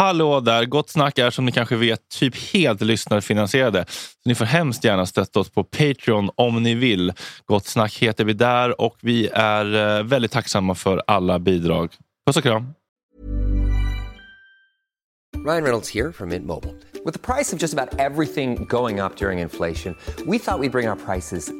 Hallå där! Gott snack är som ni kanske vet typ helt lyssnarfinansierade. Så ni får hemskt gärna stötta oss på Patreon om ni vill. Gott snack heter vi där och vi är eh, väldigt tacksamma för alla bidrag. Puss och kram! Ryan Reynolds här från Mint Med priset på nästan allt som går upp under inflationen trodde vi att vi skulle bring våra priser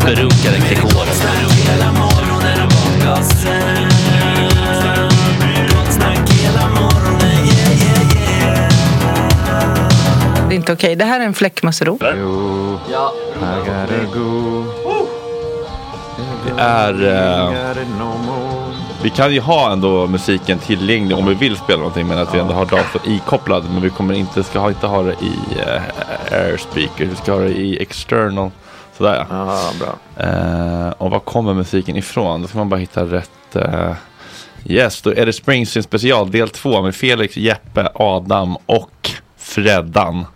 Superrunkare Gregor. Det är inte okej. Det här är en fläckmussero. Det är... Eh, vi kan ju ha ändå musiken tillgänglig om vi vill spela någonting men att vi ändå har datorn ikopplad. Men vi kommer inte, ska ha, inte ha det i eh, airspeaker. Vi ska ha det i external. Sådär ja. Ja, bra. Eh, och var kommer musiken ifrån? Då ska man bara hitta rätt. Eh, yes, då är det Springsteen special del 2 med Felix, Jeppe, Adam och Freddan.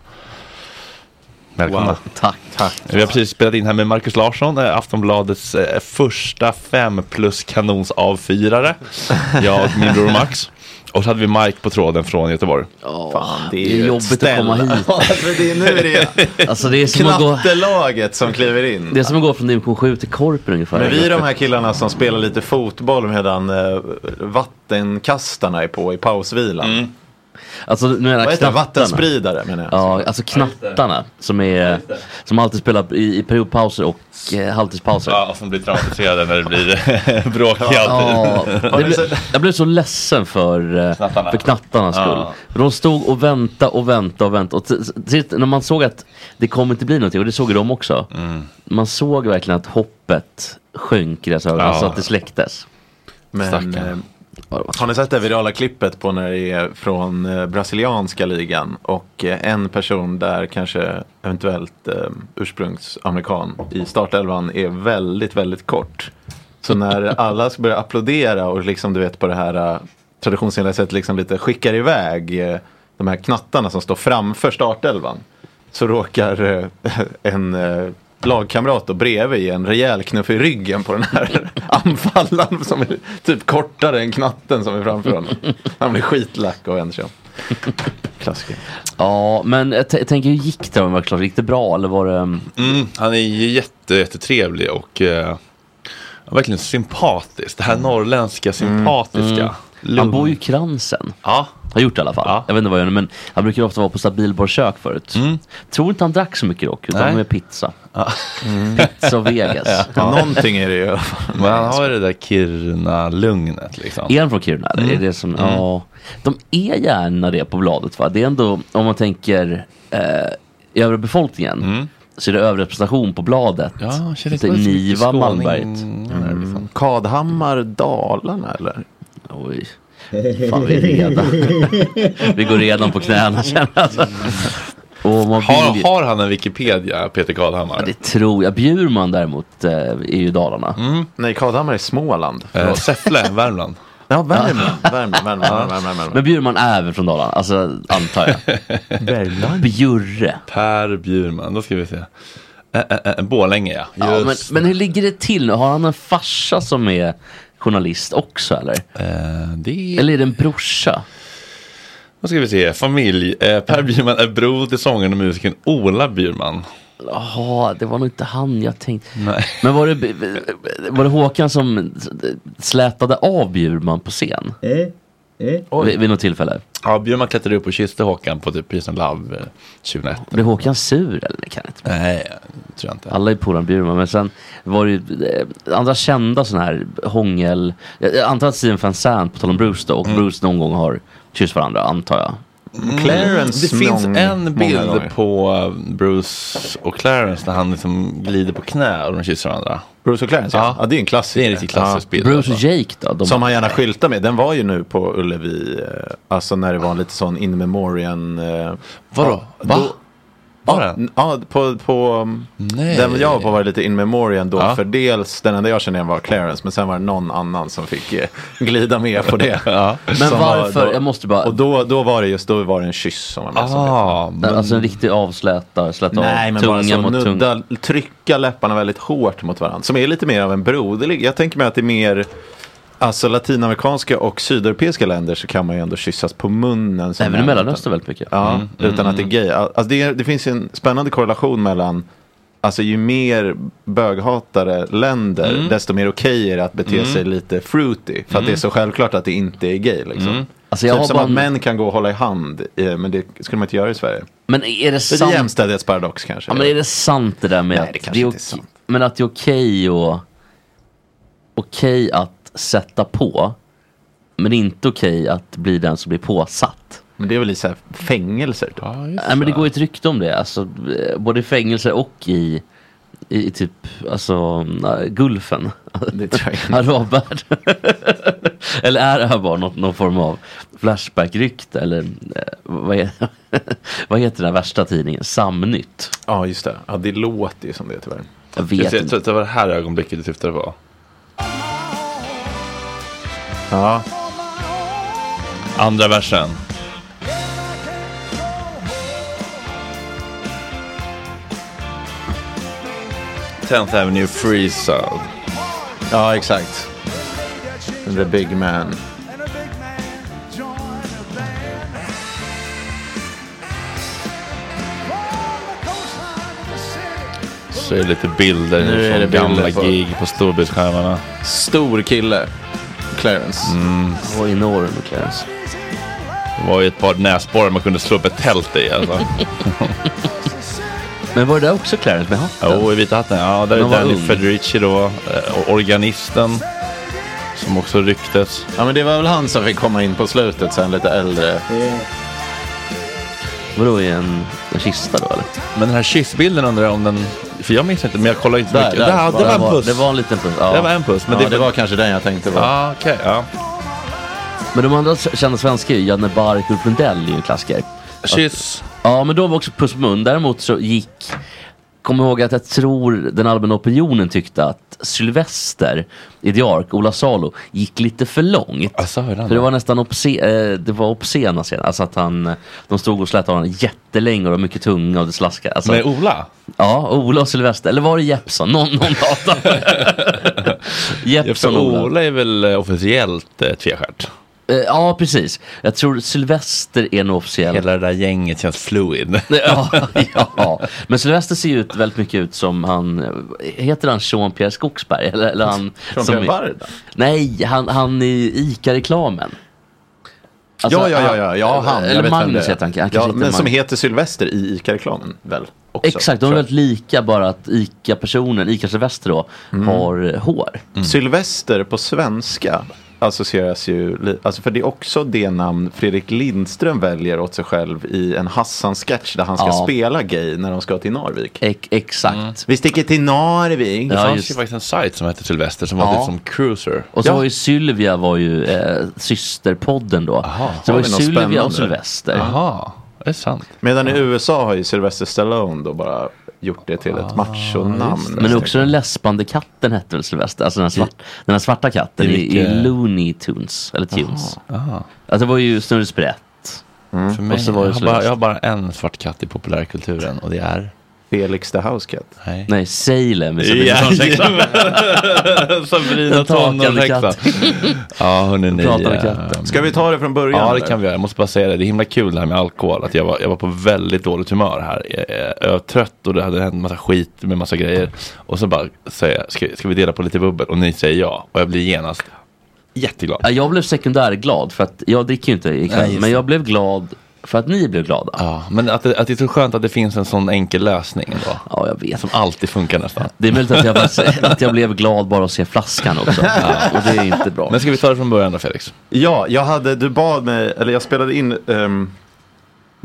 Välkomna. Wow. Tack. Tack. Vi har precis spelat in här med Marcus Larsson, eh, Aftonbladets eh, första fem plus kanons avfyrare. Jag och min bror Max. Och så hade vi Mike på tråden från Göteborg. Fan, det är, Det är jobbigt att ställ. komma hit. För det är nu är det Alltså det är som att gå, knattelaget som kliver in. det är som att gå från division 7 till Korpen ungefär. Men vi är de här killarna som spelar lite fotboll medan eh, vattenkastarna är på i pausvilan. Alltså nu Vad heter det? knattarna. Vattenspridare menar jag. Ja, alltså knattarna som är som alltid spelar i, i periodpauser och eh, halvtidspauser. Ja, som blir traumatiserade när det blir bråk i alltid. Ja, det blev, jag blev så ledsen för, eh, Knattarna. för knattarnas skull. Ja. För de stod och väntade och väntade och väntade. Och när man såg att det kommer inte bli någonting, och det såg ju de också. Man såg verkligen att hoppet sjönk i deras ögon, Ja. alltså att det släcktes. Men, Stackarn. eh, har ni sett det virala klippet på när det är från eh, brasilianska ligan och eh, en person där kanske eventuellt eh, ursprungsamerikan i startelvan är väldigt, väldigt kort. Så när alla ska börja applådera och liksom du vet på det här traditionsenliga sättet liksom lite skickar iväg de här knattarna som står framför startelvan. Så råkar en lagkamrat då bredvid ge en rejäl knuff i ryggen på den här anfallaren som är typ kortare än knatten som är framför honom. Han blir skitlack och vänder sig om. Klassiker. Ja, men jag, t- jag tänker hur gick det? Var det klart? Gick det bra eller var det? Mm, han är jätte, jättetrevlig och eh, verkligen sympatisk. Det här norrländska sympatiska. Han bor ju i Kransen. Ja, Har gjort det i alla fall. Ja. Jag vet inte vad jag gör men han brukar ofta vara på Stabilborg kök förut. Tror inte han drack så mycket dock, utan Nej. med pizza. Pizza och Vegas. Ja. Någonting är det ju men han har ju det där Kiruna-lugnet liksom. Är han från Kiruna? eller? Är det som, ja, de är gärna det på bladet va? Det är ändå, om man tänker eh, övre befolkningen. Så är det överrepresentation på bladet. Ja, Niva. Malmberget. Mm. Kadhammar, Dalarna eller? Oj. Fan vi är redan. vi går redan på knäna känner jag. Alltså. Har, har han en Wikipedia, Peter Kadhammar? Det tror jag. Bjurman däremot eh, är ju Dalarna. Nej, Kadhammar är Småland. Eh, Säffle, Värmland. Ja, Värmland. Värmland, Värmland, Värmland, Värmland. Men Bjurman är väl från Dalarna? Alltså antar jag. Värmland? Bjurre. Per Bjurman, då ska vi se. Äh, äh, äh, Borlänge ja. Ja, men, men hur ligger det till nu? Har han en farsa som är journalist också eller? Eh, det. Eller är det en brorsa? Vad ska vi se? Familj. Eh, per Bjurman är bror till sångaren och musikern Ola Bjurman. Jaha, det var nog inte han jag tänkte. Nej. Men var det, var det Håkan som slätade av Bjurman på scen? Vid, vid något tillfälle? Ja, Bjurman klättrade upp och kysste Håkan på typ Peace and Love eh, 2001. Blev Håkan sur eller? Det kan inte. Nej, tror jag inte. Alla är polare Bjurman, men sen var det ju eh, andra kända sådana här hångel. Jag antar att Steven Van Sant, på tal om Bruce då, och Bruce någon gång har kysst varandra, antar jag. Clarence Det finns mång- en många bild på Bruce och Clarence när han liksom glider på knä och de kysser varandra. Bruce och Clarence, ja. Ja. ja. det är en klassiker. Det är en riktigt klassisk bild. Bruce och Jake då? De, Som han gärna skyltar med. Den var ju nu på Ullevi, eh, alltså när det var lite sån in memoriam. eh, Vadå? ja, Va? då- Ja, på, på Nej. den jag var på var det lite in memoriam då. Ja. För dels, den enda jag kände igen var Clarence. Men sen var det någon annan som fick eh, glida med på det. Ja. Men Som var varför? då- Jag måste bara... Och då, då var det just, då var det en kyss som var med. som det. Ah, men, Alltså en riktig avsläta, släta Nej, av men bara tunga så mot tunga. nudda, trycka läpparna väldigt hårt mot varandra. Som är lite mer av en broderlig. Jag tänker mig att det är mer, alltså latinamerikanska och sydeuropeiska länder så kan man ju ändå kyssas på munnen. Även i Mellanöstern väldigt mycket. Ja, utan att det är gay. Alltså det, är, det finns en spännande korrelation mellan Alltså ju mer böghatare länder, desto mer okej är det att bete sig lite fruity. För att det är så självklart att det inte är gay. Liksom. Alltså jag typ har som bara att en- män kan gå och hålla i hand, men det skulle man inte göra i Sverige. Men är det Det är sant? en jämställdhetsparadox kanske. Ja, men är det sant det där med Nej, att det kanske är inte är okej- sant. Men att det är okej och okej att sätta på men inte okej att bli den som blir påsatt. Men det är väl i så här fängelser? Typ. ja, just Nej men det det. går ju ett rykte om det, alltså, eh, både i fängelser och i, i typ alltså, äh, Gulfen. Det tror jag. Arabvärld. eller är det här bara något, någon form av Flashback-rykte? Eller eh, vad, är, vad heter den här värsta tidningen? Samnytt? Ja, just det. Ja, det låter ju som det tyvärr. Jag Jag vet tror inte. att det var det här ögonblicket du syftade på. Ja, Andra versen. Tenth Avenue Freeze Out. ja exakt. The big man. Så är det lite bilder Nu från gamla på- gig på storbildsskärmarna. Stor kille. Clarence. Det var enorm Clarence. Det var ju ett par näsborrar man kunde slå upp ett tält i. Alltså. Men var det också Clarence med hatten? Jo, i Vita hatten. Ja, där är Danny. Federici då. eh, Och organisten. Som också ryktes. Ja, men det var väl han som fick komma in på slutet sen, lite äldre. Vadå i en, en kista då eller? Men den här kyssbilden undrar jag om den... För jag minns inte, men jag kollar inte så Där, mycket. där. Där, det var en puss. Det var en liten puss. Ja. Det var en puss. Men Men det, det var kanske den jag tänkte på. Ja, okej. ja. Men de andra kända svenskar är ju Janne Bark och Lundell är ju en klassiker. Kyss. Ja, men de var också puss på mun. Däremot så gick, kom ihåg att jag tror den allmänna opinionen tyckte att Sylvester i The Ark, Ola Salo, gick lite för långt. Alltså, För det var nästan obscen, eh, det var obscena scener. Alltså att han, de stod och slätade honom jättelänge och det var mycket tunga och det slaskade. Alltså, Med Ola? ja, Ola och Sylvester. Eller var det Jeppsson? Någon, någon Jeppsson för och Ola. Ola är väl eh, officiellt eh, tvestjärt. Eh, Ja, precis. Jag tror Sylvester är nog officiell. Hela det där gänget känns fluid. Ja, ja, men Sylvester ser ju ut väldigt mycket ut som han, heter han Jean-Pierre Skogsberg? Eller, eller han i- Varda? Nej, han, han i ICA-reklamen. Alltså, ja, ja, ja, ja, ja, han. jag Eller Magnus heter han. han ja, men som heter Sylvester i ICA-reklamen väl? Också, Exakt, de är väldigt lika bara att ICA-personen, ICA-Sylvester då, Mm. har eh, hår. Sylvester på svenska associeras ju, alltså för det är också det namn Fredrik Lindström väljer åt sig själv i en Hassan-sketch där han ska Ja. spela gay när de ska till Narvik. Ex- exakt. Vi sticker till Narvik. Det Ja, fanns just- ju faktiskt en sajt som hette Sylvester som var Ja. lite som Cruiser. Och så Ja. var ju Sylvia var ju eh, systerpodden då. så det var ju Sylvia spännande? och Sylvester. Jaha, det är sant. Medan i USA har ju Sylvester Stallone då bara gjort det till ett machonamn. Men också den läspande katten hette väl Sylvester? Alltså den, här svart, den här svarta katten I i, Looney Tunes. Eller Tunes. Alltså det var ju Snurre Sprätt. För mig, Och så var det jag, har bara, jag har bara en svart katt i populärkulturen och det är... Felix the House Cat. Nej. Nej, Salem. med Sabrina tonårshäxan. Ja, hörni ni. Eh. Ska vi ta det från början? Ja, det eller? kan vi göra. Jag måste bara säga det. Det är himla kul det här med alkohol. Att jag var, jag var på väldigt dåligt humör här. Jag, jag var trött och det hade hänt massa skit med massa grejer. Och så bara säger jag, ska, ska vi dela på lite bubbel? Och ni säger ja. Och jag blir genast jätteglad. Ja, Jag blev sekundärglad för att jag dricker ju inte Nej, ikväll. just Men jag blev glad för att ni blev glada. Ja, Ja, men att det, att det är så skönt att det finns en sån enkel lösning ändå. jag vet. Som alltid funkar nästan. Det är möjligt att jag, bara, att jag blev glad bara att se flaskan också. Och det är inte bra. Men ska vi ta det från början då Felix? Ja, jag hade, du bad mig, eller jag spelade in ehm,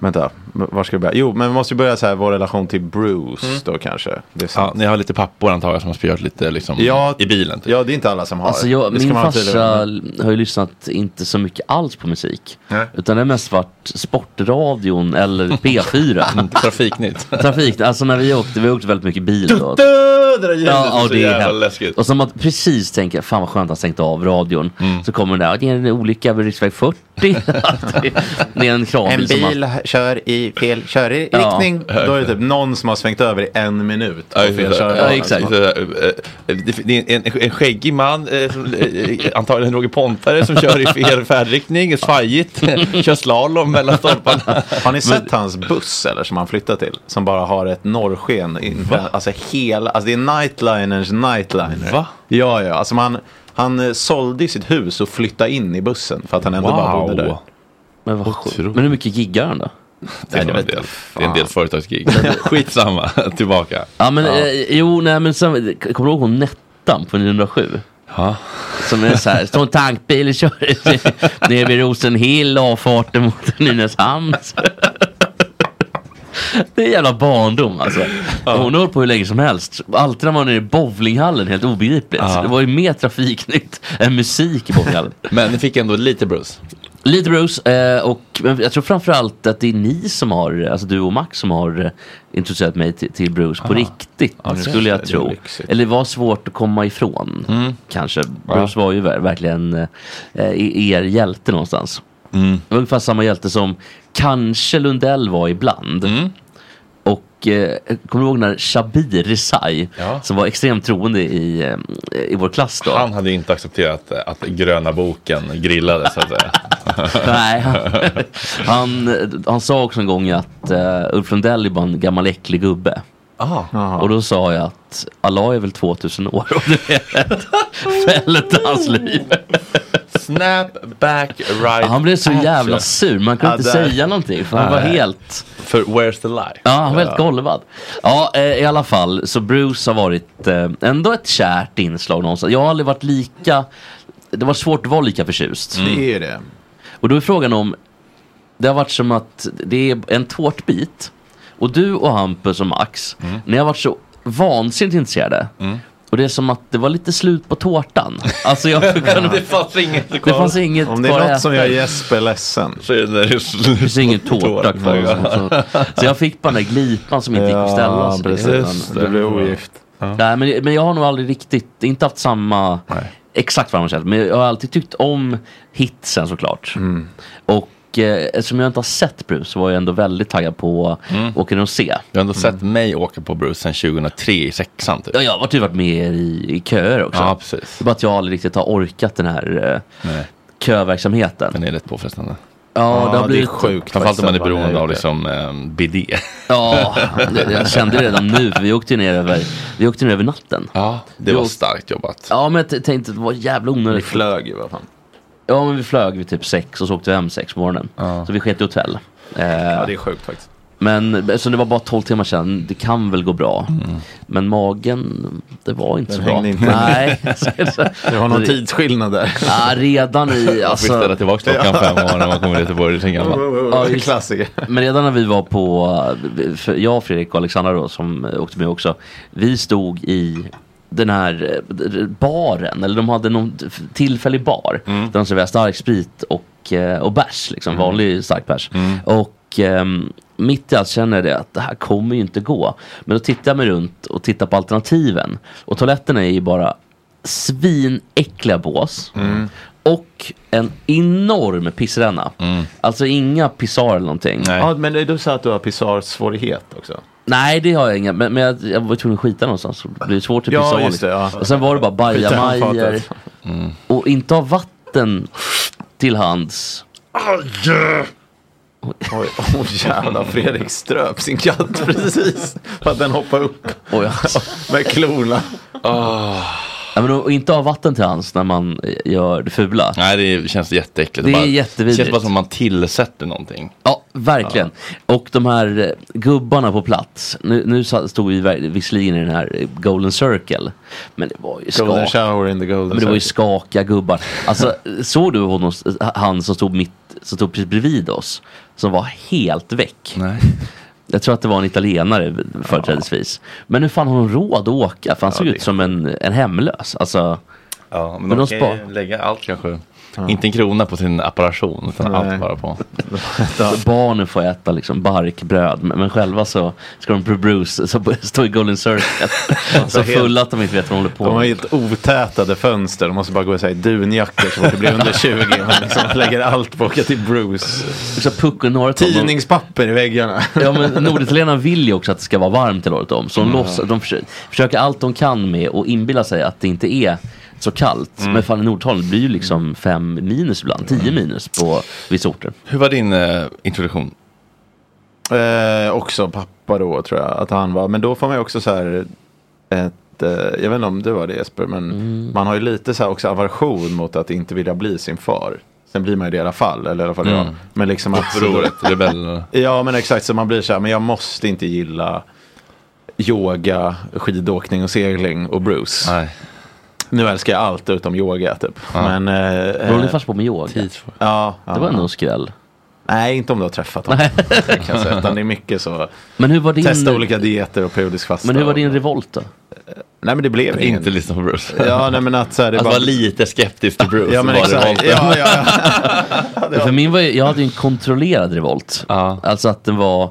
Vänta, var ska vi börja? Jo, men vi måste ju börja så här, vår relation till Bruce då kanske. Det är Ja, ni har lite pappor antar jag som har spelat lite liksom, Ja, i bilen. Typ. Ja, det är inte alla som har. Alltså jag, Det ska min farsa har ju lyssnat inte så mycket alls på musik. Nej. Utan det har mest varit sportradion eller P4. Trafiknytt. Trafik, alltså när vi åkte, vi åkte väldigt mycket bil då. Det där ljudet Ja, och så det är jävla helt- läskigt. Och som man precis tänker, fan vad skönt att han stängt av radion. Mm. Så kommer den där, det är en olycka vid riksväg 40. det är en En kranbil som har... bil kör i fel körriktning. Då är det typ någon som har svängt över i en minut. Ja, fel. Ja, exakt. Så, eh, eh, Det är en, en skäggig man, eh, antagligen Roger Pontare, som kör i fel färdriktning, svajigt, kör slalom mellan stolparna. Har ni sett hans buss eller som han flyttat till? Som bara har ett norrsken. In, alltså hela, alltså det är Nightliners Nightliner. Va? Ja, ja. Alltså man, han sålde sitt hus och flyttade in i bussen för att han ändå bara bodde där. Wow. Men, vad men hur mycket giggar han då? Det är, nog en del, det är en del företagsgig. Skitsamma, tillbaka. Ja men, eh, jo nej men sen, kommer du ihåg hon Nettan på 907? Ja. Som är så här, står en tankbil och kör ner vid Rosenhill, avfarten mot Nynäshamn. Det är jävla barndom alltså. Hon har hållit på hur länge som helst. Alltid när man är i bowlinghallen, helt obegripligt. Ja. Det var ju mer trafiknytt än musik i bowlinghallen. Men ni fick ändå lite Bruce. Lite Bruce, eh, och jag tror framförallt att det är ni som har, alltså du och Max som har eh, introducerat mig till, till Bruce på riktigt, Ja, det skulle jag det tro. lyxigt. Eller det var svårt att komma ifrån, kanske. Bruce var ju ver- verkligen eh, er hjälte någonstans. Det var ungefär samma hjälte som kanske Lundell var ibland. Och eh, kommer du ihåg när Shabir Resai, Ja. som var extremt troende i, eh, i vår klass då. Han hade inte accepterat att gröna boken grillades så att säga. Nej, han, han, sa också en gång att uh, Ulf Lundell är bara en gammal äcklig gubbe. Och då sa jag att Allah är väl 2000 år och är ett väldigt hans liv. Snap back right Han blev så jävla action. sur, man kunde Ja, inte där. säga någonting för han var Nej. helt För where's the lie? Ja, han var helt golvad. Ja, eh, i alla fall. Så Bruce har varit eh, ändå ett kärt inslag någonstans. Jag har aldrig varit lika... Det var svårt att vara lika förtjust. Det är det. Och då är frågan om... Det har varit som att det är en tårtbit. Och du och Hampus och Max, ni har varit så vansinnigt intresserade. Och det är som att det var lite slut på tårtan. Alltså jag kunde, Det fanns inget det fanns inget Om det kvar är något som gör Jesper ledsen. Så är det Det finns ingen tårta kvar. ja. Så, så jag fick bara den där glipan som inte gick att ställa sig. precis. Du blev ogift. Nej, men, men jag har nog aldrig riktigt, inte haft samma, exakt vad man känt, men jag har alltid tyckt om hitsen såklart. Och eh, eftersom jag inte har sett Bruce så var jag ändå väldigt taggad på att åka ner och se. Jag har ändå sett mig åka på Bruce sedan 2003 i sexan typ. Ja, jag har varit, varit med i, i köer också. Ja, precis. Det är bara att jag aldrig riktigt har orkat den här eh, Nej, köverksamheten. den är rätt påfrestande. Ja, det har det är blivit... sjukt. Framförallt om man är beroende av liksom um, bidé. Ja, det- jag kände det redan nu för vi åkte ner över, vi åkte ner över natten. Ja, det Jo. var starkt jobbat. Ja, men jag tänkte att det var jävla det. Vi onödigt. flög ju vad fan. Ja, men vi flög vid typ sex och så åkte vi hem sex på morgonen. Så vi sket i hotell. Eh, Ja, det är sjukt faktiskt. Men så det var bara 12 timmar sedan, det kan väl gå bra. Men magen, det var inte Den så bra. inte. Nej. Det var någon tidsskillnad där. Ja, redan i, Man får ställa alltså, tillbaka klockan fem år när man kommer till Göteborg. Sen gammal. Ja, just- Klassiker. men redan när vi var på, jag, Fredrik och Alexandra då, som åkte med också. Vi stod i den här eh, baren, eller de hade någon tillfällig bar. Där de serverade starksprit och, eh, och bärs, liksom, vanlig stark bärs. Och ehm, mitt i allt känner jag det att det här kommer ju inte gå. Men då tittar jag mig runt och tittar på alternativen. Och toaletterna är ju bara svinäckliga bås. Och en enorm pissränna. Alltså inga pissoar eller någonting. Nej. Ja, men du sa att du har pissarsvårighet också. Nej det har jag inga, men, men jag, jag var tvungen att skita någonstans. Så det blir svårt att Ja, pissa av, just det, ja. Och sen var det bara bajamajor. handfatet. Och inte ha vatten till hands. Oj, oh, jävlar, Fredrik ströp sin katt precis för att den hoppade upp Oj, alltså. med klorna. Ja, men och inte ha vatten till hands när man gör det fula. Nej, det känns jätteäckligt. Det är bara, jättevidrigt. Det känns bara som man tillsätter någonting. Ja, verkligen. Och de här eh, gubbarna på plats. Nu, nu stod vi visserligen i den här eh, Golden Circle. Men det var ju Golden shower in the golden Men det var ju skakiga gubbar. Alltså, såg du honom, han som stod mitt, som stod precis bredvid oss? Som var helt väck. Nej. Jag tror att det var en italienare företrädesvis. Men hur fan har hon råd att åka? För han såg det- ut som en, en hemlös. Alltså, Ja, men, Men de de kan ju lägga allt kanske. Inte en krona på sin apparation utan Nej. allt bara på. barnen får äta liksom barkbröd. Men, men själva så ska de Bruce så stå i Golden Circle. så helt- fulla att de inte vet vad de håller på De har med. helt otätade fönster. De måste bara gå i dunjackor så fort det blir under 20. Man liksom lägger allt på att åka till Bruce. Så Puck och några Tidningspapper i väggarna. Ja men Norditalienarna vill ju också att det ska vara varmt till året om. Så de, låtsas, de försöker, försöker allt de kan med att inbilla sig att det inte är så kallt. Men fan i Norditalien blir ju liksom fem minus ibland, tio minus på vissa orter. Hur var din eh, introduktion? Eh, också pappa då tror jag att han var. Men då får man ju också så här ett, eh, jag vet inte om du var det Jesper, men Mm. man har ju lite så här också aversion mot att inte vilja bli sin far. Sen blir man ju det i alla fall, eller i alla fall jag. Men liksom att... Upproret, rebell. Ja men exakt, så man blir så här, men jag måste inte gilla yoga, skidåkning och segling och Bruce. Nej. Nu älskar jag allt utom yoga typ. Men... Eh, Vad håller eh, ni fast på med yoga? ja, ja, Det var ändå ja. en skräll. Nej, inte om du har träffat dem. kan jag säga, utan det är mycket så. Men hur var din, Testa olika dieter och periodisk fasta. men hur var din och- revolt då? Nej men det blev Att ingen. inte lyssna på Bruce. Ja, nej men att så här, det Att var... vara lite skeptisk till Bruce. Ja men exakt. Ja, ja, ja. För min var jag hade ju en kontrollerad revolt. Ja. Alltså att den var,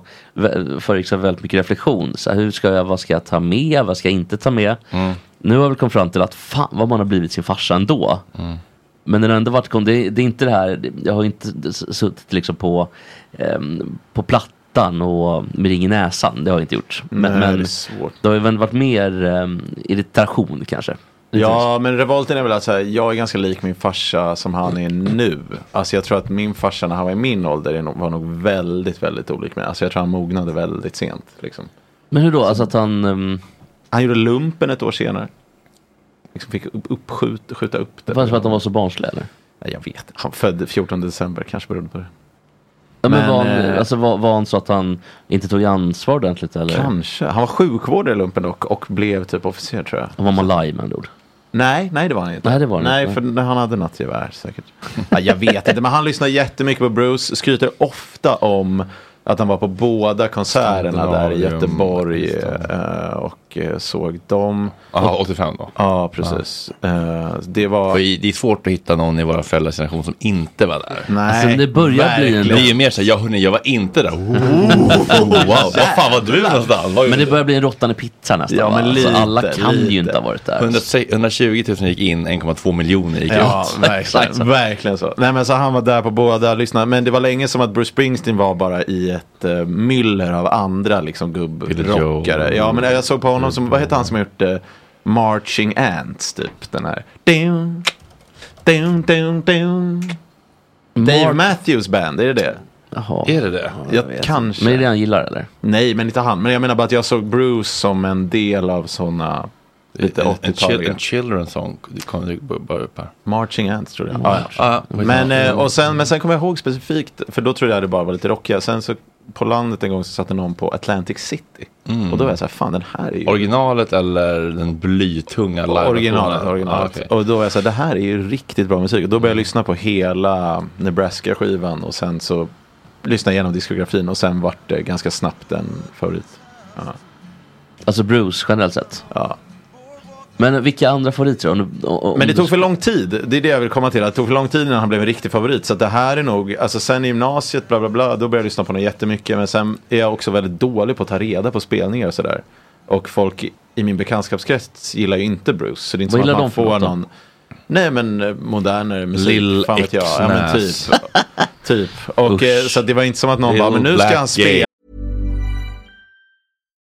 föregick av väldigt mycket reflektion. Så här, hur ska jag, vad ska jag ta med, vad ska jag inte ta med? Mm. Nu har väl kommit fram till att fan vad man har blivit sin farsa ändå. Mm. Men det har ändå varit, det, det är inte det här, jag har inte suttit liksom på, ehm, på plattan och med ring i näsan, det har jag inte gjort. Men, Nej, men det är svårt. det har ju varit mer um, irritation kanske. Ja, men revolten är väl att här, jag är ganska lik min farsa som han är nu. Alltså jag tror att min farsa när han var i min ålder nog, var nog väldigt, väldigt olik mig. Alltså jag tror han mognade väldigt sent. Liksom. Men hur då, alltså att han, ehm, Han gjorde lumpen ett år senare. Liksom fick upp, uppskjut, skjuta upp det. var det för att de var så barnsliga eller? Nej, jag vet Han födde 14 december, kanske berodde på det. Ja, men Men, var, han, eh, alltså, var, var han så att han inte tog ansvar ordentligt eller? Kanske. Han var sjukvårdare i lumpen dock och blev typ officer tror jag. Han var malaj med andra ord. Nej, nej det var han inte. Nej, det var han nej, inte. för han hade nattgevär säkert. ja, jag vet inte, men han lyssnar jättemycket på Bruce. Skryter ofta om att han var på båda konserterna där i Göteborg Pakistan. Och eh, såg dem. Jaha, 85 då. Ja, precis. Eh, det var... Det är svårt att hitta någon i våra föräldrars generation som inte var där. Nej, Alltså, det börjar bli en- Det verkligen. är ju mer så här, ja hörni, jag var inte där. Oh, wow, var fan var du någonstans? Var ju Men det börjar bli en råttan i pizza nästan Ja, men alltså, alla lite, kan ju lite. inte ha varit där. 100 120 000 gick in, 1,2 miljoner gick Ja, ut. Så. verkligen, verkligen så. Nej men så han var där på båda, lyssnade. Men det var länge som att Bruce Springsteen var bara i ett uh, myller av andra liksom gubbrockare. Ja men jag såg på honom som, vad heter han som har gjort uh, Marching Ants typ. Den här. Dun, dun, dun, dun. Dave Mark- Matthews Band, är det det? Jaha. Är det det? Jag, kanske. Men är det det han gillar eller? Nej men inte han. Men jag menar bara att jag såg Bruce som en del av sådana lite En, en, chill, 80-taliga. en children song kom bara upp här. Marching Ants tror jag. Ja, ja. Ah, Men, eh, och sen, men sen kommer jag ihåg specifikt, för då trodde jag det bara var lite rockiga. Sen så på landet en gång så satte någon på Atlantic City. Och då var jag så här, fan den här är ju... Originalet eller den blytunga live Originalet, originalet. Ah, okej. Och då var jag så här, det här är ju riktigt bra musik. Och då började jag lyssna på hela Nebraska-skivan och sen så lyssnade jag igenom diskografin och sen vart det ganska snabbt en favorit. Alltså Bruce generellt sett. Ja. Men vilka andra favoriter? Om, du- om, Men det tog för lång tid. Det är det jag vill komma till. Att det tog för lång tid innan han blev en riktig favorit. Så att det här är nog, alltså sen i gymnasiet, bla bla bla, då började jag lyssna på honom jättemycket. Men sen är jag också väldigt dålig på att ta reda på spelningar och sådär. Och folk i min bekantskapskrets gillar ju inte Bruce. Så det är inte Vad som att man får någon... Nej men eh, modernare musik. Lil fan vet jag. Ja, men typ. Typ. Och Usch. eh, så det var inte som att någon Lil bara, men nu ska han spela.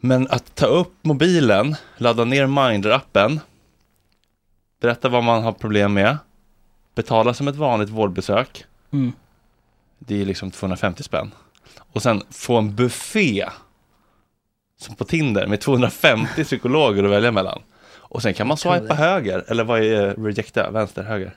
Men att ta upp mobilen, ladda ner Mindler-appen, berätta vad man har problem med, betala som ett vanligt vårdbesök, Mm. det är liksom 250 spänn. Och sen få en buffé som på Tinder med 250 psykologer att välja mellan. Och sen kan man swipa höger, eller vad är rejecta, vänster, höger?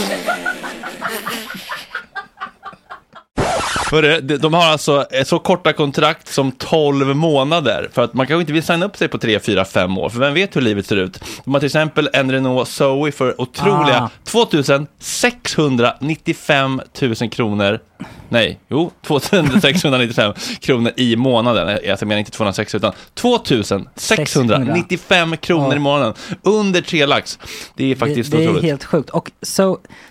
Hörru, de- de har alltså eh, så korta kontrakt som 12 månader. För att man kanske inte vill signa upp sig på 3, 4, 5 år. För vem vet hur livet ser ut? De har till exempel en Renault Zoe för otroliga Ah. 2695 000 kronor. Nej, jo, 2695 kronor i månaden. Eh, Jag menar inte 206 utan 2695 kronor i månaden. Under 3 lax. Det är faktiskt det, det är otroligt. helt sjukt. Och så,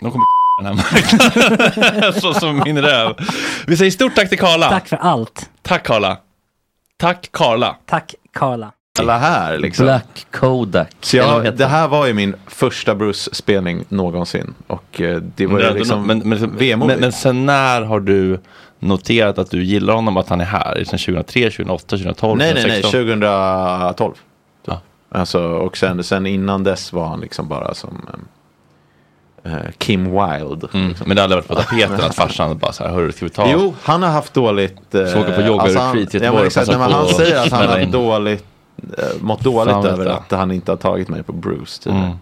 de kommer den här marknaden. Så som min röv. Vi säger stort tack till Karla. Tack för allt. Tack Karla. Tack Karla. Tack Karla. Alla här liksom. Black Kodak. Så jag, det här var ju min första Bruce-spelning någonsin. Och eh, det var Men, ju liksom men, men, men, men sen när har du noterat att du gillar honom, att han är här? Är det Sen 2003, 2008, 2012, Nej, nej, nej, 2016? 2012. Ja. Alltså, och sen, sen innan dess var han liksom bara som Kim Wilde. Mm, men det har aldrig varit på tapeten att farsan bara så här, hörru, ska vi ta? Jo, han har haft dåligt... Eh, Så åker på yoga-retreat han, i Göteborg Han säger att han har dåligt, eh, mått dåligt vet över att han inte har tagit mig på Bruce tidigare. Mm.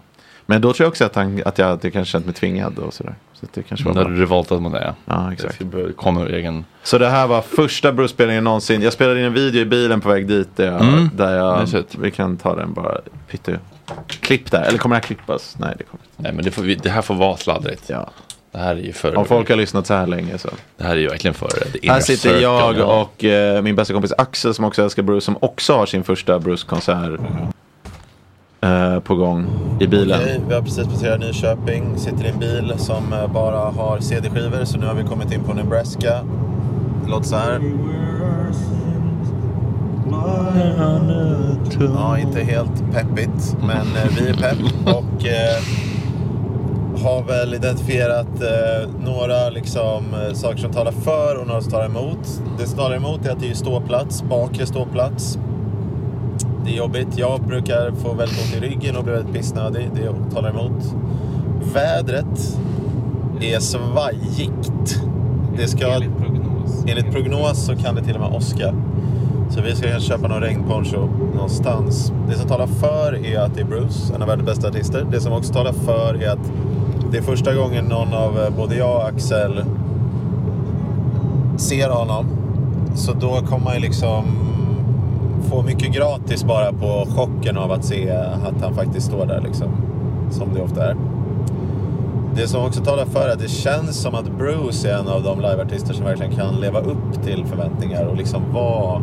Men då tror jag också att, han, att jag hade kanske känt mig tvingad och sådär. Så det kanske var När du revoltat mot det, ja. Ja, exakt. Kommer egen... Så det här var första Bruce-spelningen någonsin. Jag spelade in en video i bilen på väg dit. Där jag, Mm. där jag vi kan ta den bara. Pytte. Klipp där. Eller kommer det här klippas? Nej, det kommer inte. Nej, men det, får vi, det här får vara sladdrigt. Ja. Det här är ju för... Om folk har lyssnat så här länge så. Det här är ju verkligen för det Här sitter circle, jag ja. och eh, min bästa kompis Axel som också älskar Bruce. Som också har sin första Bruce-konsert eh, på gång i bilen. Okej, vi har precis passerat Nyköping, sitter i en bil som eh, bara har CD-skivor så nu har vi kommit in på Nebraska. Det låter så här. Ja, inte helt peppigt, men eh, vi är pepp och eh, har väl identifierat eh, några liksom, eh, saker som talar för och några som talar emot. Det som talar emot är att det är ståplats, bakre ståplats. Det är jobbigt. Jag brukar få väldigt ont i ryggen och bli väldigt pissnödig. Det talar emot. Vädret är svajigt. Det ska, enligt, prognos. enligt prognos så kan det till och med åska. Så vi ska kanske köpa någon regnponcho någonstans. Det som talar för är att det är Bruce, en av världens bästa artister. Det som också talar för är att det är första gången någon av eh, både jag och Axel ser honom. Så då kommer man ju liksom få mycket gratis bara på chocken av att se att han faktiskt står där liksom. Som det ofta är. Det som också talar för är att det känns som att Bruce är en av de liveartister som verkligen kan leva upp till förväntningar och liksom vara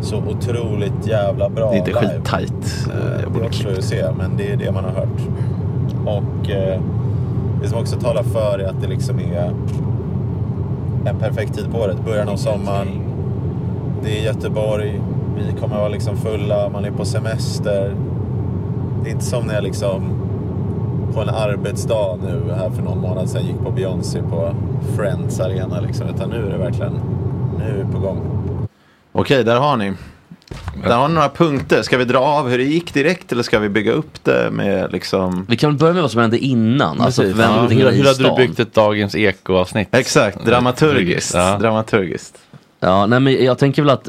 så otroligt jävla bra Det är inte skittajt. Eh, Jag Det återstår att se, men det är det man har hört. Och eh, det som också talar för är att det liksom är en perfekt tid på året. Början av sommaren. Det är Göteborg. Vi kommer vara liksom fulla. Man är på semester. Det är inte som när jag liksom på en arbetsdag nu här för någon månad sedan gick på Beyoncé på Friends Arena liksom. Utan nu är det verkligen, nu är vi på gång. Okej, där har ni. Där har ni några punkter. Ska vi dra av hur det gick direkt eller ska vi bygga upp det med liksom... Vi kan börja med vad som hände innan. Alltså Precis. Ja, hur, hur hade du byggt ett dagens eko-avsnitt? Exakt, dramaturgiskt. Ja. Dramaturgiskt. Ja, nej, men jag tänker väl att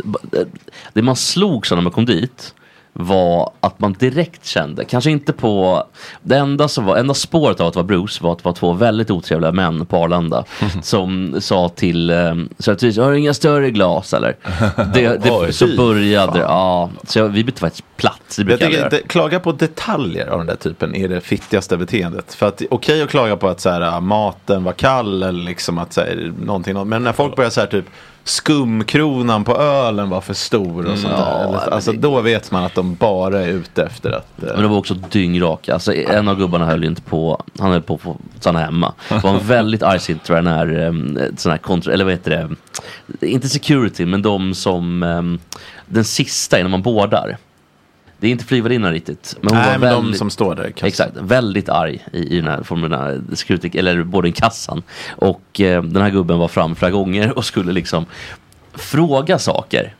det man slogs av när man kom dit var att man direkt kände, kanske inte på, det enda som var, enda spåret av att vara Bruce var att det var två väldigt otrevliga män på Arlanda som sa till, eh, så att har du inga större glas eller? Det, det, Oj, så började det, ja, så vi bytte faktiskt plats. Jag tycker inte, klaga på detaljer av den där typen är det fittigaste beteendet. För att okej att klaga på att så här, maten var kall eller liksom att så här, någonting, men när folk börjar så här typ skumkronan på ölen var för stor och sånt Ja, där. Men alltså, Då vet man att de bara är ute efter att... eh, Men det var också dyngrak. Alltså, en av gubbarna höll inte på, han höll på att stanna hemma. Det var en väldigt argsint jag när, um, sån här kontra, eller vad heter det, inte security men de som, ehm, den sista innan man boardar. Det är inte flygvärdinnan riktigt. Men hon Nej, var men de väldigt, som står där i kassan. Exakt, väldigt arg i, i den här formen, security, eller boardingkassan. Och eh, den här gubben var fram flera gånger och skulle liksom fråga saker.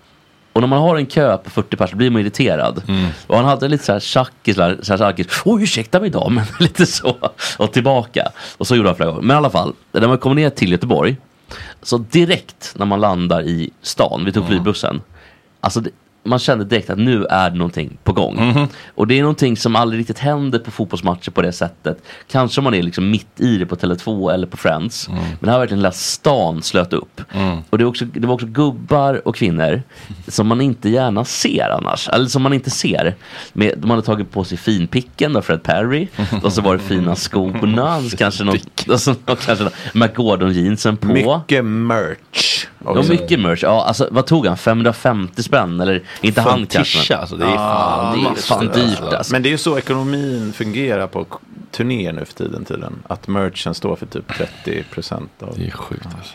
Och när man har en kö på 40 personer blir man irriterad. Och han hade lite så här tjackis, så här tjackis. Oj, ursäkta mig damen. lite så. Och tillbaka. Och så gjorde han flera gånger. Men i alla fall, när man kommer ner till Göteborg. Så direkt när man landar i stan, vi tog flygbussen. Alltså det, man kände direkt att nu är det någonting på gång. Mhm. Och det är någonting som aldrig riktigt händer på fotbollsmatcher på det sättet. Kanske om man är liksom mitt i det på Tele2 eller på Friends. Mm. Men här har verkligen hela stan slöt upp. Och det, är också, det var också gubbar och kvinnor som man inte gärna ser annars. Eller som man inte ser. Med, de hade tagit på sig finpicken av Fred Perry. Och så var det fina skorna. kanske något, och så, och kanske McGordon jeansen på. Mycket merch. Ja, mycket merch. Ja, alltså, vad tog han? 550 spänn? Eller inte han kanske. tisha, alltså, det är fan det är fan dyrt alltså. alltså. Men det är ju så ekonomin fungerar på turnéer nu för tiden tydligen. Att merchen står för typ 30 procent av... Det är sjukt alltså.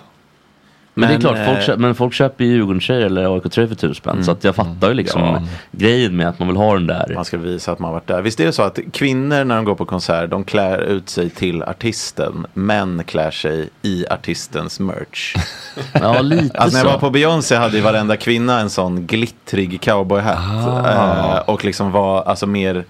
Men, det är Men, klart, folk eh, köper, men folk köper ju Djurgårdströjor eller AIK-tröjor för tusen spänn. Så att jag fattar ju liksom Ja. grejen med att man vill ha den där. Man ska visa att man varit där. Visst är det så att kvinnor när de går på konsert, de klär ut sig till artisten. Män klär sig i artistens merch. Ja, lite Alltså när jag så. var på Beyoncé hade ju varenda kvinna en sån glittrig cowboyhatt. Ah. Eh, och liksom var alltså mer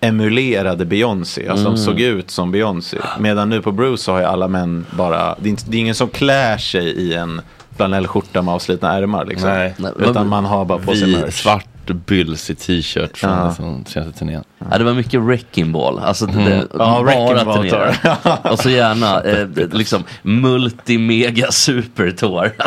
emulerade Beyoncé. Alltså Mm. de såg ut som Beyoncé. Medan nu på Bruce så har ju alla män bara, det är, inte, det är ingen som klär sig i en flanellskjorta med avslitna ärmar liksom. Nej. Utan man har bara på sig Vi, merch. svart bylsig t-shirt från Ja. liksom, senaste turnén. Ja, det var mycket wrecking ball. Alltså, det, Mm. det, Ja, bara turnéer. Och så gärna eh, liksom multi-mega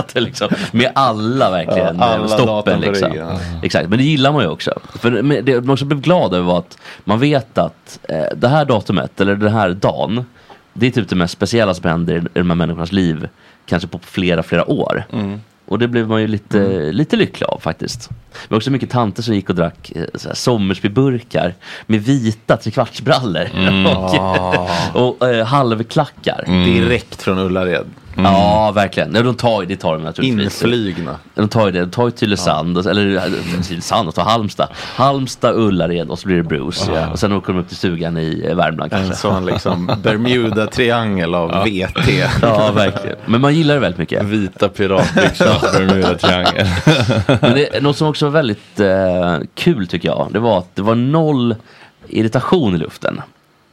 det liksom, med alla verkligen Ja, alla eh, stoppen. datum på Liksom. ryggen. Exakt, men det gillar man ju också. För det man också blev glad över var att man vet att eh, det här datumet, eller den här dagen, det är typ det mest speciella som händer i de här människornas liv. Kanske på flera, flera år. Mm. Och det blev man ju lite, lite lycklig av faktiskt. Det var också mycket tanter som gick och drack eh, Sommersbyburkar med vita trekvartsbrallor Mm. och, och eh, halvklackar. Direkt från Ullared. Ja, verkligen. Nej, de tar ju, det tar de naturligtvis. Inflygna. De tar ju det, de tar ju Tylösand, och- eller eh, Tylösand och tar Halmstad. Halmstad, Ullared och så blir det Bruce. Ja. Och sen åker de upp till stugan i eh, Värmland kanske. En sån liksom Bermuda-triangel av VT. Ja, verkligen. Men man gillar det väldigt mycket. Vita piratbyxor, Bermuda-triangel. Men det, något som också var väldigt eh, kul tycker jag, det var att det var noll irritation i luften.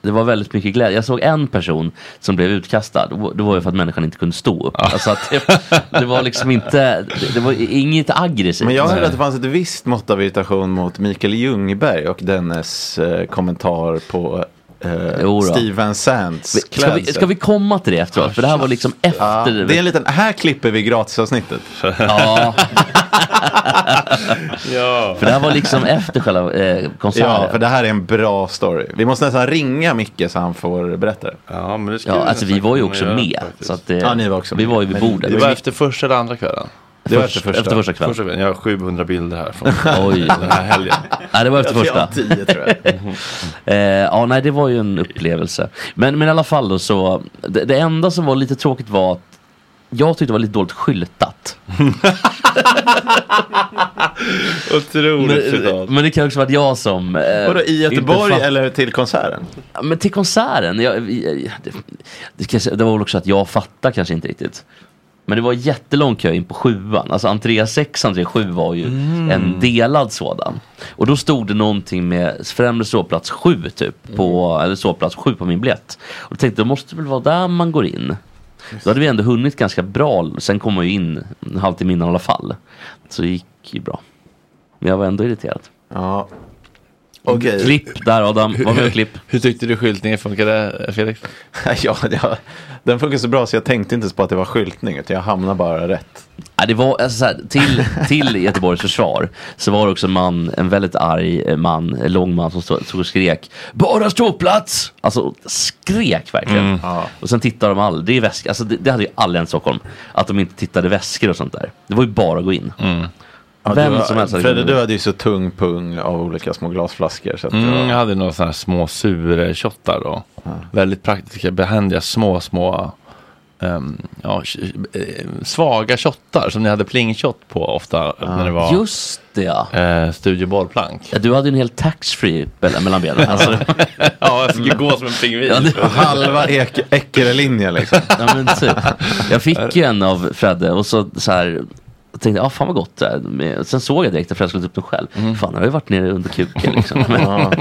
Det var väldigt mycket glädje. Jag såg en person som blev utkastad. Det var ju för att människan inte kunde stå upp. Alltså att det, det var liksom inte, det, det var inget aggressivt. Men jag hörde att det fanns ett visst mått av irritation mot Mikael Ljungberg och dennes eh, kommentar på eh, Jo då. Steve Van Zands ska, vi, ska vi komma till det efteråt? För det här var liksom Ja, efter. det är en liten, här klipper vi gratisavsnittet. Ja, ja. för det här var liksom efter själva eh, konserten. Ja, för det här är en bra story. Vi måste nästan ringa Micke så han får berätta det. Ja, men det ska Ja, vi alltså vi var ju också med. faktiskt. Så att det, Ja, ni var också vi med. var ju vid bordet. Det var efter första eller andra kvällen? Det var efter första. Efter första kvällen. Första kvällen. Jag har 700 bilder här från Oj. den här helgen. Nej, det var efter Jag första. har tio tror jag. Eh, ja, nej, det var ju en upplevelse. Men, men i alla fall då så, det, det enda som var lite tråkigt var att jag tyckte det var lite dåligt skyltat. Otroligt citat. Men, men det kan också vara jag som... Eh, Vadå, i inte Göteborg fatt- eller till konserten? Ja, Men till konserten, jag, jag, det, det, kanske- det var väl också att jag fattar kanske inte riktigt. Men det var jättelång kö in på sjuan. Alltså entré 6, entré 7 var ju en delad sådan. Och då stod det någonting med främre ståplats 7 typ. På, Eller ståplats 7 på min biljett. Och jag tänkte det måste väl vara där man går in. Då hade vi ändå hunnit ganska bra. Sen kom man ju in en halvtimme innan i alla fall. Så det gick ju bra. Men jag var ändå irriterad. Ja. Okej. Klipp där Adam, var med och klipp. Hur tyckte du skyltningen funkade Felix? ja, ja, den funkar så bra så jag tänkte inte ens på att det var skyltning utan jag hamnade bara rätt. Ja, det var, alltså, så här, till, till Göteborgs försvar så var det också en man, en väldigt arg eh, man, en lång man som stod, stod och skrek Bara ståplats! Alltså skrek verkligen. Mm. Och sen tittade de aldrig i väskor, alltså det, det hade ju alla i Stockholm. Att de inte tittade väskor och sånt där. Det var ju bara att gå in. Ja, Vem du, som helst hade Fredde, du hade ju så tung pung av olika små glasflaskor. Så Mm, var- jag hade några sådana här små surshottar då. Väldigt praktiska, behändiga, små, små ehm, ja, eh, svaga shottar som ni hade plingshot på ofta när det var Just det ja. eh, studiobollplank. ja. Du hade ju en hel taxfree mellan benen. Alltså, ja, jag skulle gå som en pingvin. ja, det, Halva ek- Eckerö-linjen liksom. ja, men typ. Jag fick ju en av Fredde och så, så här jag tänkte, ah, fan vad gott det är. Sen såg jag direkt att Fredde skulle upp den själv. Fan, jag har ju varit nere under kuken liksom. Men, Ja.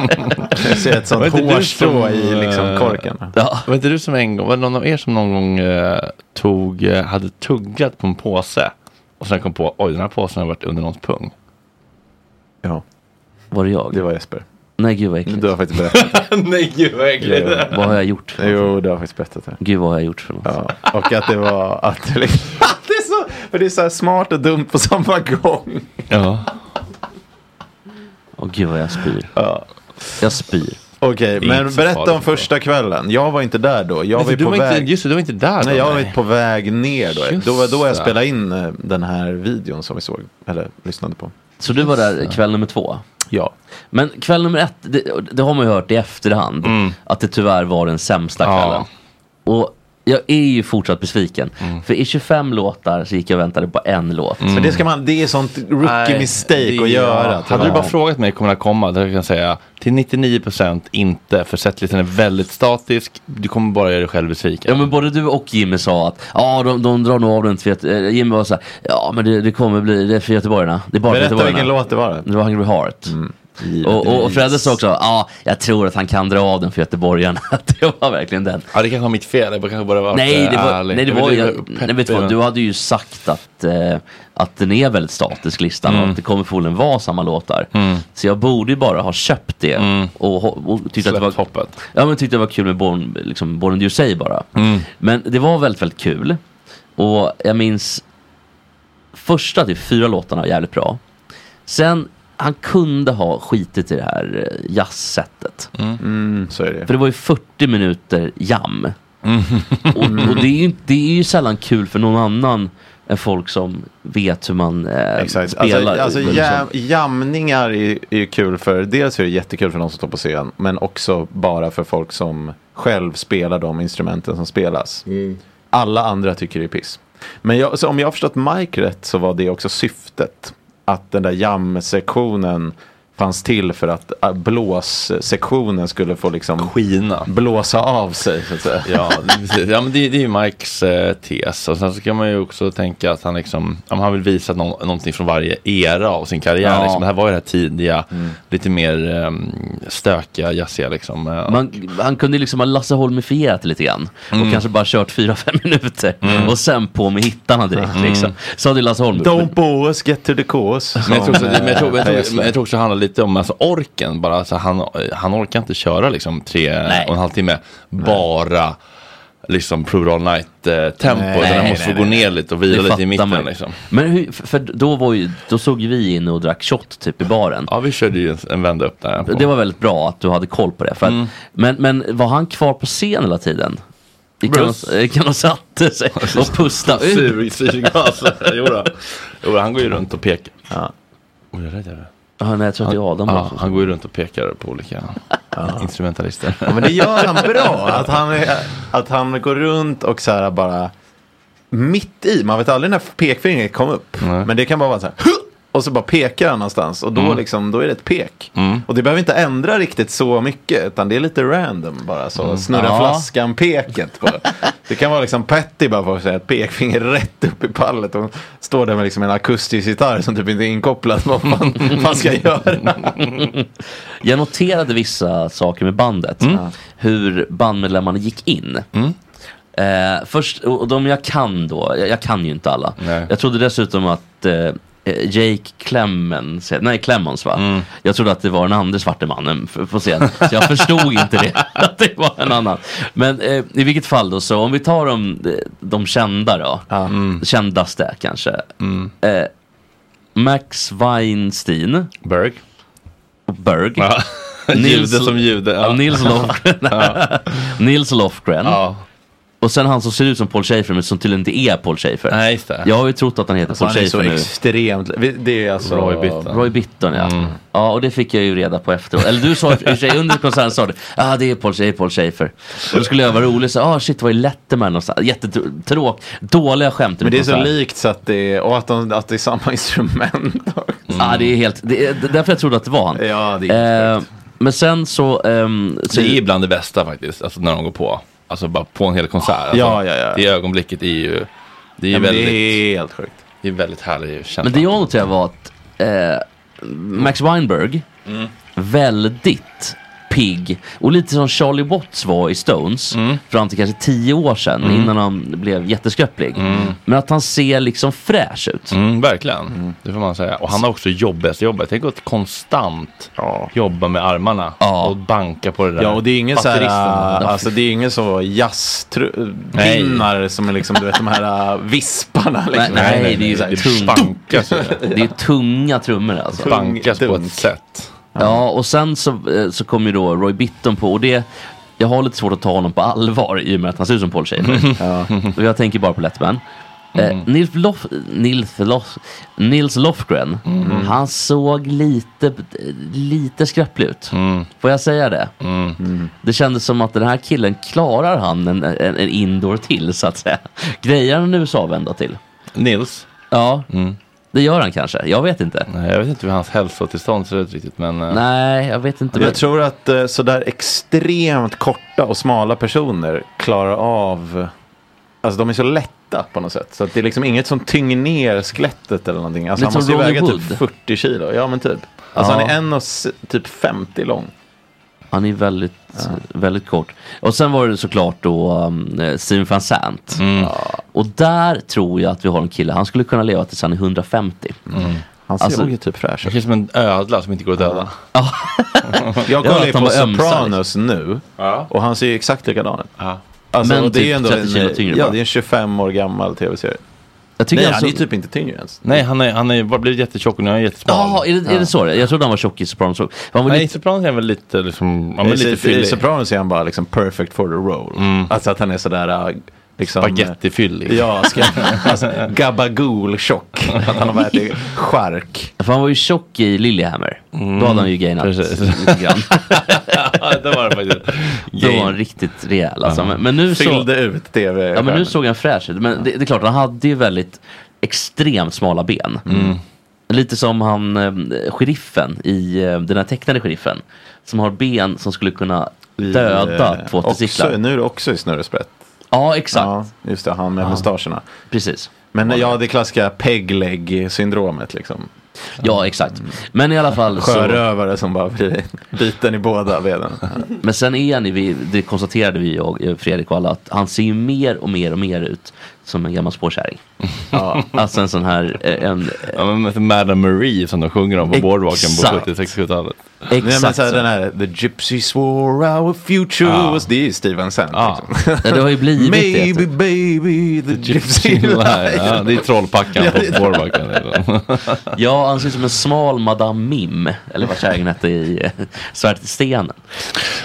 Jag ser ett sånt hårstrå i liksom eh, korken. ja. Var inte du som en gång, var det någon av er som någon gång eh, tog, eh, hade tuggat på en påse och sen kom på, oj den här påsen har varit under någons pung. Ja, Var det jag? det var Jesper. Nej gud vad äckligt. Du har faktiskt berättat. Nej gud vad äckligt. Vad har jag gjort? För jo, du har faktiskt berättat det. Gud vad har jag gjort för något? Ja, och att det var att det liksom, det är så, för det är så här smart och dumt på samma gång. Ja. Åh gud vad jag spyr. Ja. Jag spyr. Okej, Inte men berätta om första kvällen. Jag var inte där då. Jag var ju du på var väg. inte, just det, du var inte där då. Nej, jag var nej. på väg ner då. Just Då var då jag det. spelade in eh, den här videon som vi såg. Eller lyssnade på. Så du var där kväll nummer två? Ja. Men kväll nummer ett, det, det har man ju hört i efterhand, att det tyvärr var den sämsta Mm. Ja. kvällen. Och jag är ju fortsatt besviken. Mm. För i 25 låtar så gick jag och väntade på en låt. Men det, ska man, det är sånt rookie Nej, mistake att göra. ja. Hade du bara frågat mig kommer det komma, då kan jag säga till 99% inte. För setlisten är väldigt statisk. Du kommer bara göra dig själv besviken. Ja men både du och Jimmy sa att ja de, de drar nog av den till eh, Jimmy var så här, ja men det, det kommer bli, det är för göteborgarna. Det är bara för Berätta göteborgarna. vilken låt det var. Det var Hungry Heart. Och, och, och Fredde sa också, ja jag tror att han kan dra av den för göteborgarna. det var verkligen den. Ja, det kanske var mitt fel. Det kanske bara var Nej, det var, ärlig. nej, det var ju, nej, vet du, vad, du hade ju sagt att, eh, att den är väldigt statisk listan och Mm. att det kommer förmodligen vara samma låtar. Så jag borde ju bara ha köpt det och, ho- och tyckte att det var, hoppet. ja, men tyckte det var kul med Born, liksom, Born the USA bara. Mm. Men det var väldigt, väldigt kul. Och jag minns första till fyra låtarna var jävligt bra. Sen, han kunde ha skitit i det här eh, jazzsättet. Mm, så är det. För det var ju 40 minuter jam. Mm. Och, och det, är ju, det är ju sällan kul för någon annan än folk som vet hur man eh, Exakt. spelar. Alltså, alltså jam, jamningar är, är ju kul för, dels är det jättekul för de som står på scen, men också bara för folk som själv spelar de instrumenten som spelas. Alla andra tycker det är piss. Men jag, så om jag har förstått Mike rätt så var det också syftet. Att den där jam-sektionen fanns till för att äh, blåssektionen skulle få liksom Skina. blåsa av sig. Så att säga. Ja, det, är precis. ja men det, det är ju Mikes eh, tes. Och sen så kan man ju också tänka att han liksom, ja, han vill visa nå- någonting från varje era av sin karriär. Ja. Liksom. Det här var ju det här tidiga, lite mer um, stökiga, jazziga liksom. Eh, Man, han kunde liksom ha Lasse Holmifierat lite grann. Mm. Och kanske bara kört 4-5 minuter. Och sen på med hittarna direkt Mm. liksom. Så hade Lasse Holm Don't bore us, get to the cause. Men jag, tror också, men, jag tror, men, jag, tror, Gessle. men jag tror också det handlar lite om alltså, orken. Bara, alltså, han, han orkar inte köra liksom, tre Nej. och en halv timme. Bara liksom Pro All Night eh, tempo. Nej, utan han nej, måste nej, få gå nej. ner lite och vila lite i mitten. Liksom. Men hur, för då, var ju, då såg vi in och drack shot typ i baren. Ja, vi körde ju en, en vända upp där. På. Det var väldigt bra att du hade koll på det. För att, Mm. men, men var han kvar på scen hela tiden? Gick han, och- satte sig och pustade ut? Syrgas. Jodå. Jo, han går ju runt och pekar. Ja. Oj, jag är rädd nej, jag tror att det är Adam. Ja, han går ju runt och pekar på olika instrumentalister. Ja, men det gör han bra. Att han, är, att han går runt och så här bara mitt i. Man vet aldrig när pekfingret kom upp. Nej. Men det kan bara vara så här. Och så bara pekar han någonstans. Och då, Mm. liksom, då är det ett pek. Och det behöver inte ändra riktigt så mycket. Utan det är lite random bara så. Snurra Ja. flaskan-peket. Bara. Det kan vara liksom Petty bara får säga ett pekfinger rätt upp i pallet. Och står där med liksom en akustisk gitarr som typ inte är inkopplad. Vad fan man ska göra. Jag noterade vissa saker med bandet. Mm. Hur bandmedlemmarna gick in. Eh, först, och de jag kan då, jag, jag kan ju inte alla. Nej. Jag trodde dessutom att eh, Jake Clemens, nej Clemens va? Mm. Jag trodde att det var den andra svarte mannen på scen. Så jag förstod inte det, att det var en annan. Men eh, i vilket fall då, så om vi tar de, de kända då. Kändaste kanske. Eh, Max Weinstein, Berg. Berg. Ja. Nils- jude som jude. Ja. Nils Lofgren. Nils Lofgren. Ja. Och sen han som ser ut som Paul Schaefer men som tydligen inte är Paul Schaefer. Nej, just det. Jag har ju trott att han heter Alltså, Paul han är så Schaefer nu. extremt. Det är alltså. Roy Bittan. Roy Bitton ja. Mm. Ja och det fick jag ju reda på efteråt. Eller du sa i sig under konserten sa du. Ja ah, det är Paul Schaefer, Paul Schaefer. Och då skulle jag vara rolig så ah shit vad är Letterman någonstans. Jättetråk, dåliga skämt. Men det är så lik. likt så att det är, och att, de, att det är samma instrument. Ja det är helt, det är det är därför jag trodde att det var han. Ja, det är Eh, men sen så, ehm, så Det är bland det bästa faktiskt, alltså när de går på. Alltså bara på en hel konsert. Alltså, Ja, ja, ja. Det ögonblicket är ju, det är Ja, väldigt, det är helt sjukt. det är väldigt härlig känsla. Men det jag noterade var att eh, Max Weinberg Mm. väldigt pigg. Och lite som Charlie Watts var i Stones. Fram till kanske tio år sedan Mm. innan han blev jätteskröplig. Men att han ser liksom fräsch ut. Mm, verkligen, det får man säga. Och han har också jobbigaste jobbet. Tänk att konstant jobba med armarna och banka på det där. Ja, och det är ingen så här, äh, alltså det är ingen så jazzpinnar som är liksom, du vet de här äh, visparna. Liksom. Nej, nej, det är ju Så här, det är tunga trummor alltså. Bankas på ett sätt. Ja, och sen så, eh, så kom ju då Roy Bitton på och det jag har lite svårt att ta honom på allvar i och med att han ser ut som Paul Schaefer. Och jag tänker bara på Letterman. Eh, Nils, Lof, Nils, Lof, Nils Lofgren, han såg lite, lite skröplig ut. Får jag säga det? Det kändes som att den här killen klarar han en, en, en indoor till så att säga. Grejer han en USA-vända till? Nils? Ja, det gör han kanske. Jag vet inte. Nej, jag vet inte hur hans hälsotillstånd ser ut riktigt. Men, eh, Nej, jag vet inte. Jag tror att eh, sådär extremt korta och smala personer klarar av Alltså de är så lätta på något sätt. Så att det är liksom inget som tynger ner skelettet eller någonting. Alltså Lite han måste ju som väga typ Wood. 40 kilo. Ja men typ. Alltså Ja. han är en och typ 50 lång. Han är väldigt, väldigt kort. Och sen var det såklart då um, eh, Steven van Sant. Ja. Och där tror jag att vi har en kille, han skulle kunna leva tills han är 150. Han ser Alltså- ju typ fräsch Det ut. känns som en ödla som inte går att döda. Jag Ja, kollar ju på Sopranos nu. Ja. Och han ser ju exakt likadan ut. Ja. Alltså, Men det är typ ju ändå 30 kilo tyngre Ja, det är en 25 år gammal tv-serie. Jag tycker Nej, han är ju typ inte tyngre ens. Nej, han är, han är bara blivit jättetjock och nu är han jättesmal. Jaha, är, det, är det så? det är? Jag trodde han var tjock i Sopranos. också. Han var Nej, lite, Sopranos är väl lite, liksom, men I, lite i, I fyllig. Sopranos är han bara liksom perfect for the role. Alltså att han är sådär äh, liksom... Spagettifyllig. Ja, ska, alltså, gabagool-tjock. Att han har ätit chark. för han var ju tjock i Lillehammer. Då hade han ju gainat precis. lite grann. ja, det var det faktiskt. Då var han riktigt rejäl alltså. Men, men nu så... Fyllde ut tv. Ja men nu såg han fräsch ut. Men det, det är klart, han hade ju väldigt extremt smala ben. Lite som han, eh, sheriffen i eh, den här tecknade sheriffen. Som har ben som skulle kunna döda två också, testiklar. Nu är det också i snurresprätt. Ja exakt, Ja, just det. Han med mustascherna. precis. Men ja, det klassiska pegleg-syndromet liksom. Ja exakt. Men i alla fall så, Sjörövare som bara blir biten i båda benen. Men sen är han, det konstaterade vi, jag, Fredrik och alla, att han ser ju mer och mer och mer ut som en gammal spårkärring. Ja. Alltså en sån här, eh, en, Ja, men Madame Marie som de sjunger om på boardwalken på Exakt. 70-60-talet. Nej, men exakt så här, den här The Gypsy swore our future Ja. was... Det är ju Steven Sand. Ja. Liksom. Ja, det har ju blivit Maybe det. baby the Gypsy Ja, Lion. det är trollpackan på boardwalken. Ja, han ser ut som en smal Madame Mim, eller vad kärringen hette i eh, Svärdet i stenen.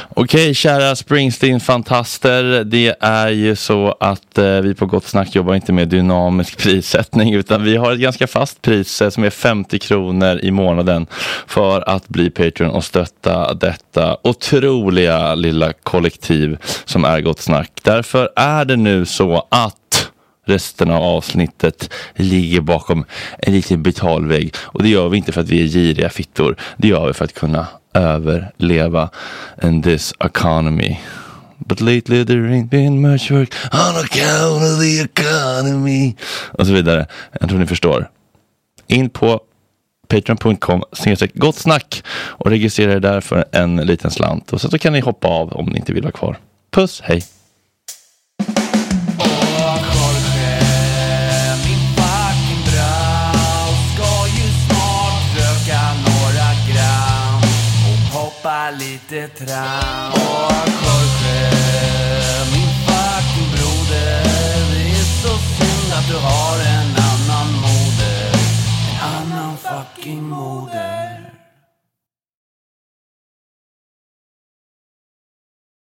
Okej, kära Springsteen-fantaster. Det är ju så att eh, vi på Gott Snack jobbar inte med dynamisk prissättning utan vi har ett ganska fast pris eh, som är 50 kronor i månaden för att bli Patreon och stötta detta otroliga lilla kollektiv som är Gott Snack. Därför är det nu så att resten av avsnittet ligger bakom en liten betalvägg. Och det gör vi inte för att vi är giriga fittor. Det gör vi för att kunna överleva in this economy. But lately there ain't been much work on account of the economy. Och så vidare. Jag tror ni förstår. In på patreon.com gott snack och registrera er där för en liten slant. Och sen så kan ni hoppa av om ni inte vill vara kvar. Puss, hej! lite tram